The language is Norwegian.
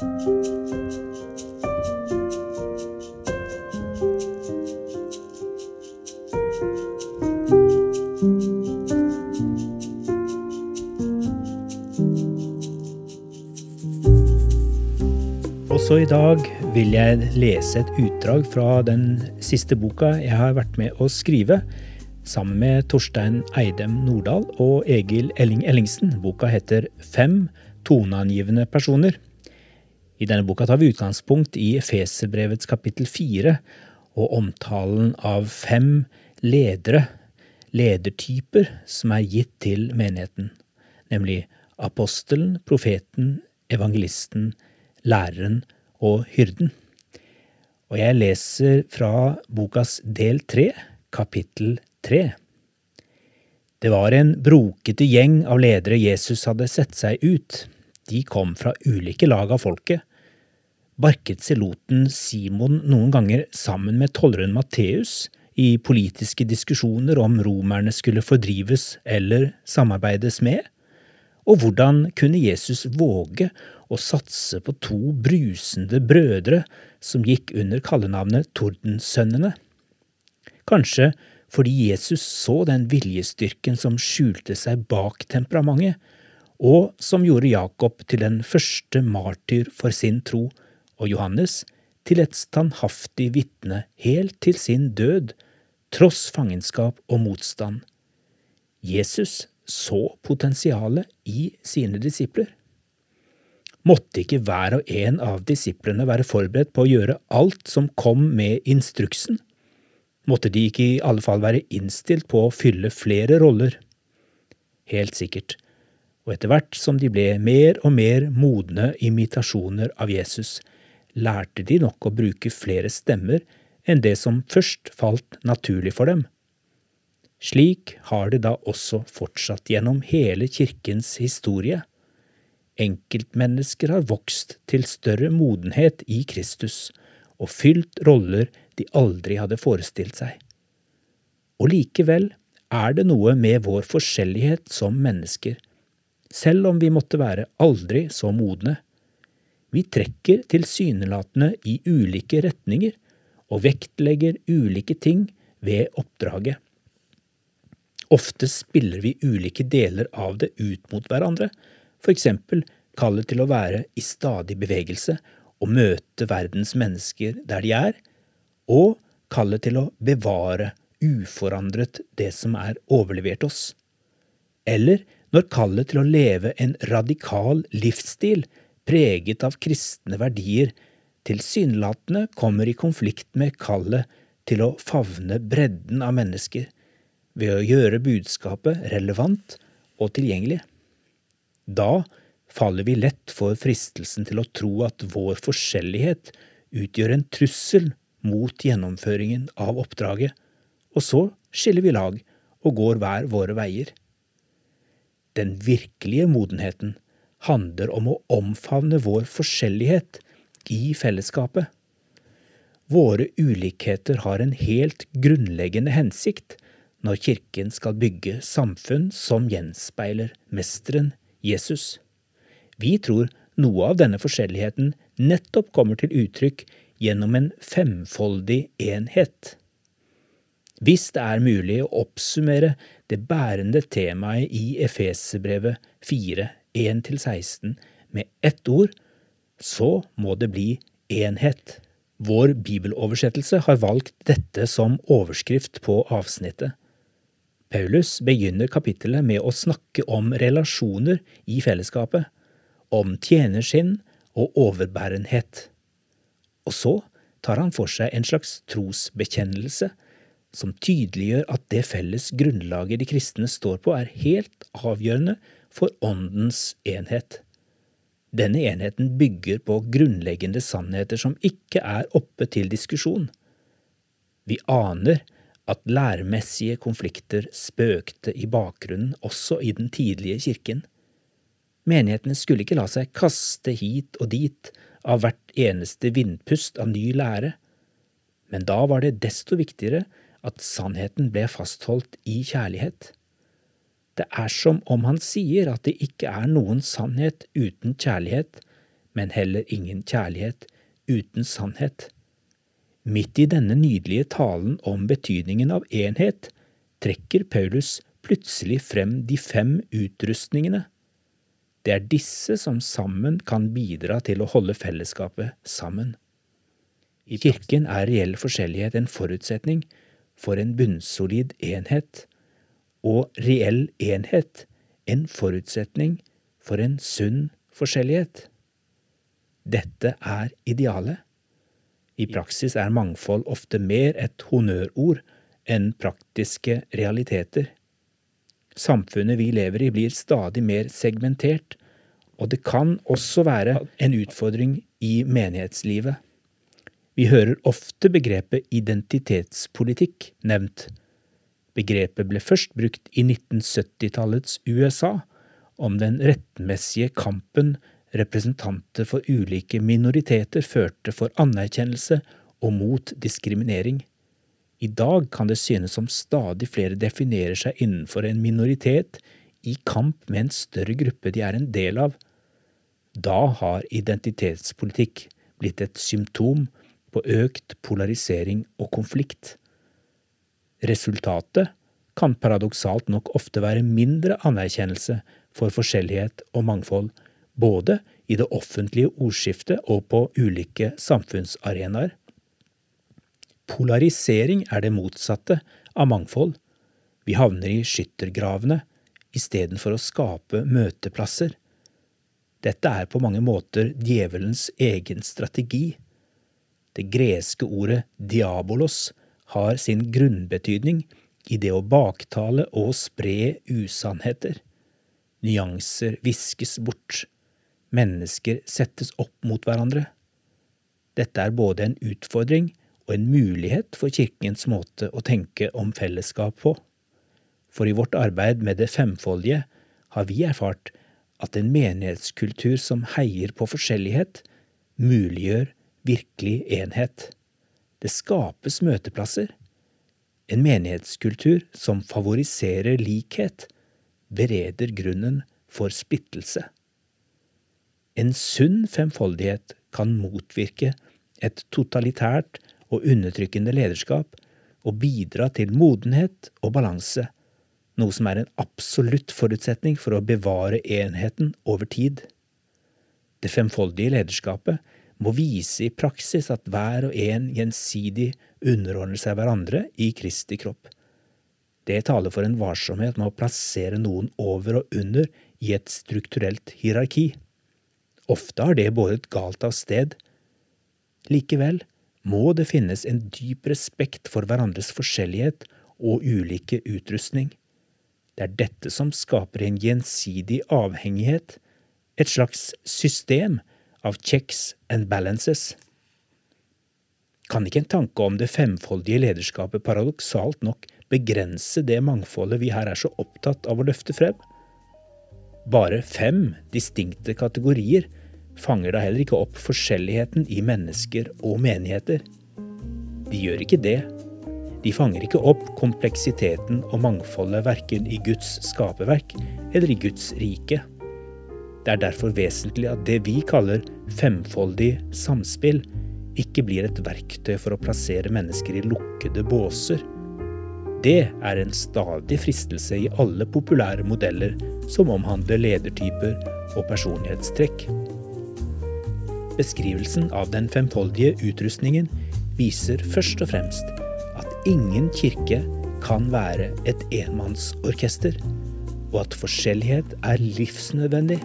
Også i dag vil jeg lese et utdrag fra den siste boka jeg har vært med å skrive, sammen med Torstein Eidem Nordahl og Egil Elling Ellingsen. Boka heter Fem toneangivende personer. I denne boka tar vi utgangspunkt i Efeserbrevets kapittel fire og omtalen av fem ledere, ledertyper, som er gitt til menigheten, nemlig apostelen, profeten, evangelisten, læreren og hyrden. Og jeg leser fra bokas del tre, kapittel tre. Det var en brokete gjeng av ledere Jesus hadde sett seg ut. De kom fra ulike lag av folket. Barket seloten Simon noen ganger sammen med tolleren Matteus i politiske diskusjoner om romerne skulle fordrives eller samarbeides med? Og hvordan kunne Jesus våge å satse på to brusende brødre som gikk under kallenavnet Tordensønnene? Kanskje fordi Jesus så den viljestyrken som skjulte seg bak temperamentet, og som gjorde Jakob til den første martyr for sin tro, og Johannes til et standhaftig vitne helt til sin død, tross fangenskap og motstand. Jesus så potensialet i sine disipler. Måtte ikke hver og en av disiplene være forberedt på å gjøre alt som kom med instruksen? måtte de ikke i alle fall være innstilt på å fylle flere roller. Helt sikkert, og etter hvert som de ble mer og mer modne imitasjoner av Jesus, lærte de nok å bruke flere stemmer enn det som først falt naturlig for dem. Slik har det da også fortsatt gjennom hele kirkens historie. Enkeltmennesker har vokst til større modenhet i Kristus og fylt roller de aldri hadde forestilt seg. Og likevel er det noe med vår forskjellighet som mennesker, selv om vi måtte være aldri så modne. Vi trekker tilsynelatende i ulike retninger og vektlegger ulike ting ved oppdraget. Ofte spiller vi ulike deler av det ut mot hverandre, for eksempel kallet til å være i stadig bevegelse og møte verdens mennesker der de er, og kallet til å bevare uforandret det som er overlevert oss. Eller når kallet til å leve en radikal livsstil preget av kristne verdier tilsynelatende kommer i konflikt med kallet til å favne bredden av mennesker ved å gjøre budskapet relevant og tilgjengelig. Da faller vi lett for fristelsen til å tro at vår forskjellighet utgjør en trussel mot gjennomføringen av oppdraget, og så skiller vi lag og går hver våre veier. Den virkelige modenheten handler om å omfavne vår forskjellighet i fellesskapet. Våre ulikheter har en helt grunnleggende hensikt når Kirken skal bygge samfunn som gjenspeiler Mesteren Jesus. Vi tror noe av denne forskjelligheten nettopp kommer til uttrykk gjennom en femfoldig enhet. Hvis det er mulig å oppsummere det bærende temaet i Efeserbrevet 4, 1–16 med ett ord, så må det bli enhet. Vår bibeloversettelse har valgt dette som overskrift på avsnittet. Paulus begynner kapittelet med å snakke om relasjoner i fellesskapet, om tjenerskinn og overbærenhet. Og så tar han for seg en slags trosbekjennelse som tydeliggjør at det felles grunnlaget de kristne står på, er helt avgjørende for åndens enhet. Denne enheten bygger på grunnleggende sannheter som ikke er oppe til diskusjon. Vi aner at læremessige konflikter spøkte i bakgrunnen også i den tidlige kirken. Menighetene skulle ikke la seg kaste hit og dit av hvert eneste vindpust av ny lære, men da var det desto viktigere at sannheten ble fastholdt i kjærlighet. Det er som om han sier at det ikke er noen sannhet uten kjærlighet, men heller ingen kjærlighet uten sannhet. Midt i denne nydelige talen om betydningen av enhet trekker Paulus plutselig frem de fem utrustningene. Det er disse som sammen kan bidra til å holde fellesskapet sammen. I kirken er reell forskjellighet en forutsetning for en bunnsolid enhet, og reell enhet en forutsetning for en sunn forskjellighet. Dette er idealet. I praksis er mangfold ofte mer et honnørord enn praktiske realiteter. Samfunnet vi lever i blir stadig mer segmentert, og det kan også være en utfordring i menighetslivet. Vi hører ofte begrepet identitetspolitikk nevnt. Begrepet ble først brukt i 1970-tallets USA om den rettmessige kampen representanter for ulike minoriteter førte for anerkjennelse og mot diskriminering. I dag kan det synes som stadig flere definerer seg innenfor en minoritet i kamp med en større gruppe de er en del av. Da har identitetspolitikk blitt et symptom på økt polarisering og konflikt. Resultatet kan paradoksalt nok ofte være mindre anerkjennelse for forskjellighet og mangfold, både i det offentlige ordskiftet og på ulike samfunnsarenaer. Polarisering er det motsatte av mangfold. Vi havner i skyttergravene istedenfor å skape møteplasser. Dette er på mange måter djevelens egen strategi. Det greske ordet diabolos har sin grunnbetydning i det å baktale og spre usannheter. Nyanser viskes bort. Mennesker settes opp mot hverandre. Dette er både en utfordring og en mulighet for kirkens måte å tenke om fellesskap på. For i vårt arbeid med det femfoldige har vi erfart at en menighetskultur som heier på forskjellighet, muliggjør virkelig enhet. Det skapes møteplasser. En menighetskultur som favoriserer likhet, bereder grunnen for splittelse. En sunn femfoldighet kan motvirke et totalitært og undertrykkende lederskap og bidra til modenhet og balanse, noe som er en absolutt forutsetning for å bevare enheten over tid. Det femfoldige lederskapet må vise i praksis at hver og en gjensidig underordner seg hverandre i Kristi kropp. Det taler for en varsomhet med å plassere noen over og under i et strukturelt hierarki. Ofte har det båret galt av sted. Likevel må det finnes en dyp respekt for hverandres forskjellighet og ulike utrustning. Det er dette som skaper en gjensidig avhengighet, et slags system av checks and balances. Kan ikke en tanke om det femfoldige lederskapet paradoksalt nok begrense det mangfoldet vi her er så opptatt av å løfte frem? Bare fem distinkte kategorier fanger da heller ikke opp forskjelligheten i mennesker og menigheter. De gjør ikke det. De fanger ikke opp kompleksiteten og mangfoldet verken i Guds skaperverk eller i Guds rike. Det er derfor vesentlig at det vi kaller femfoldig samspill, ikke blir et verktøy for å plassere mennesker i lukkede båser. Det er en stadig fristelse i alle populære modeller som omhandler ledertyper og personlighetstrekk. Beskrivelsen av den femfoldige utrustningen viser først og fremst at ingen kirke kan være et enmannsorkester, og at forskjellighet er livsnødvendig.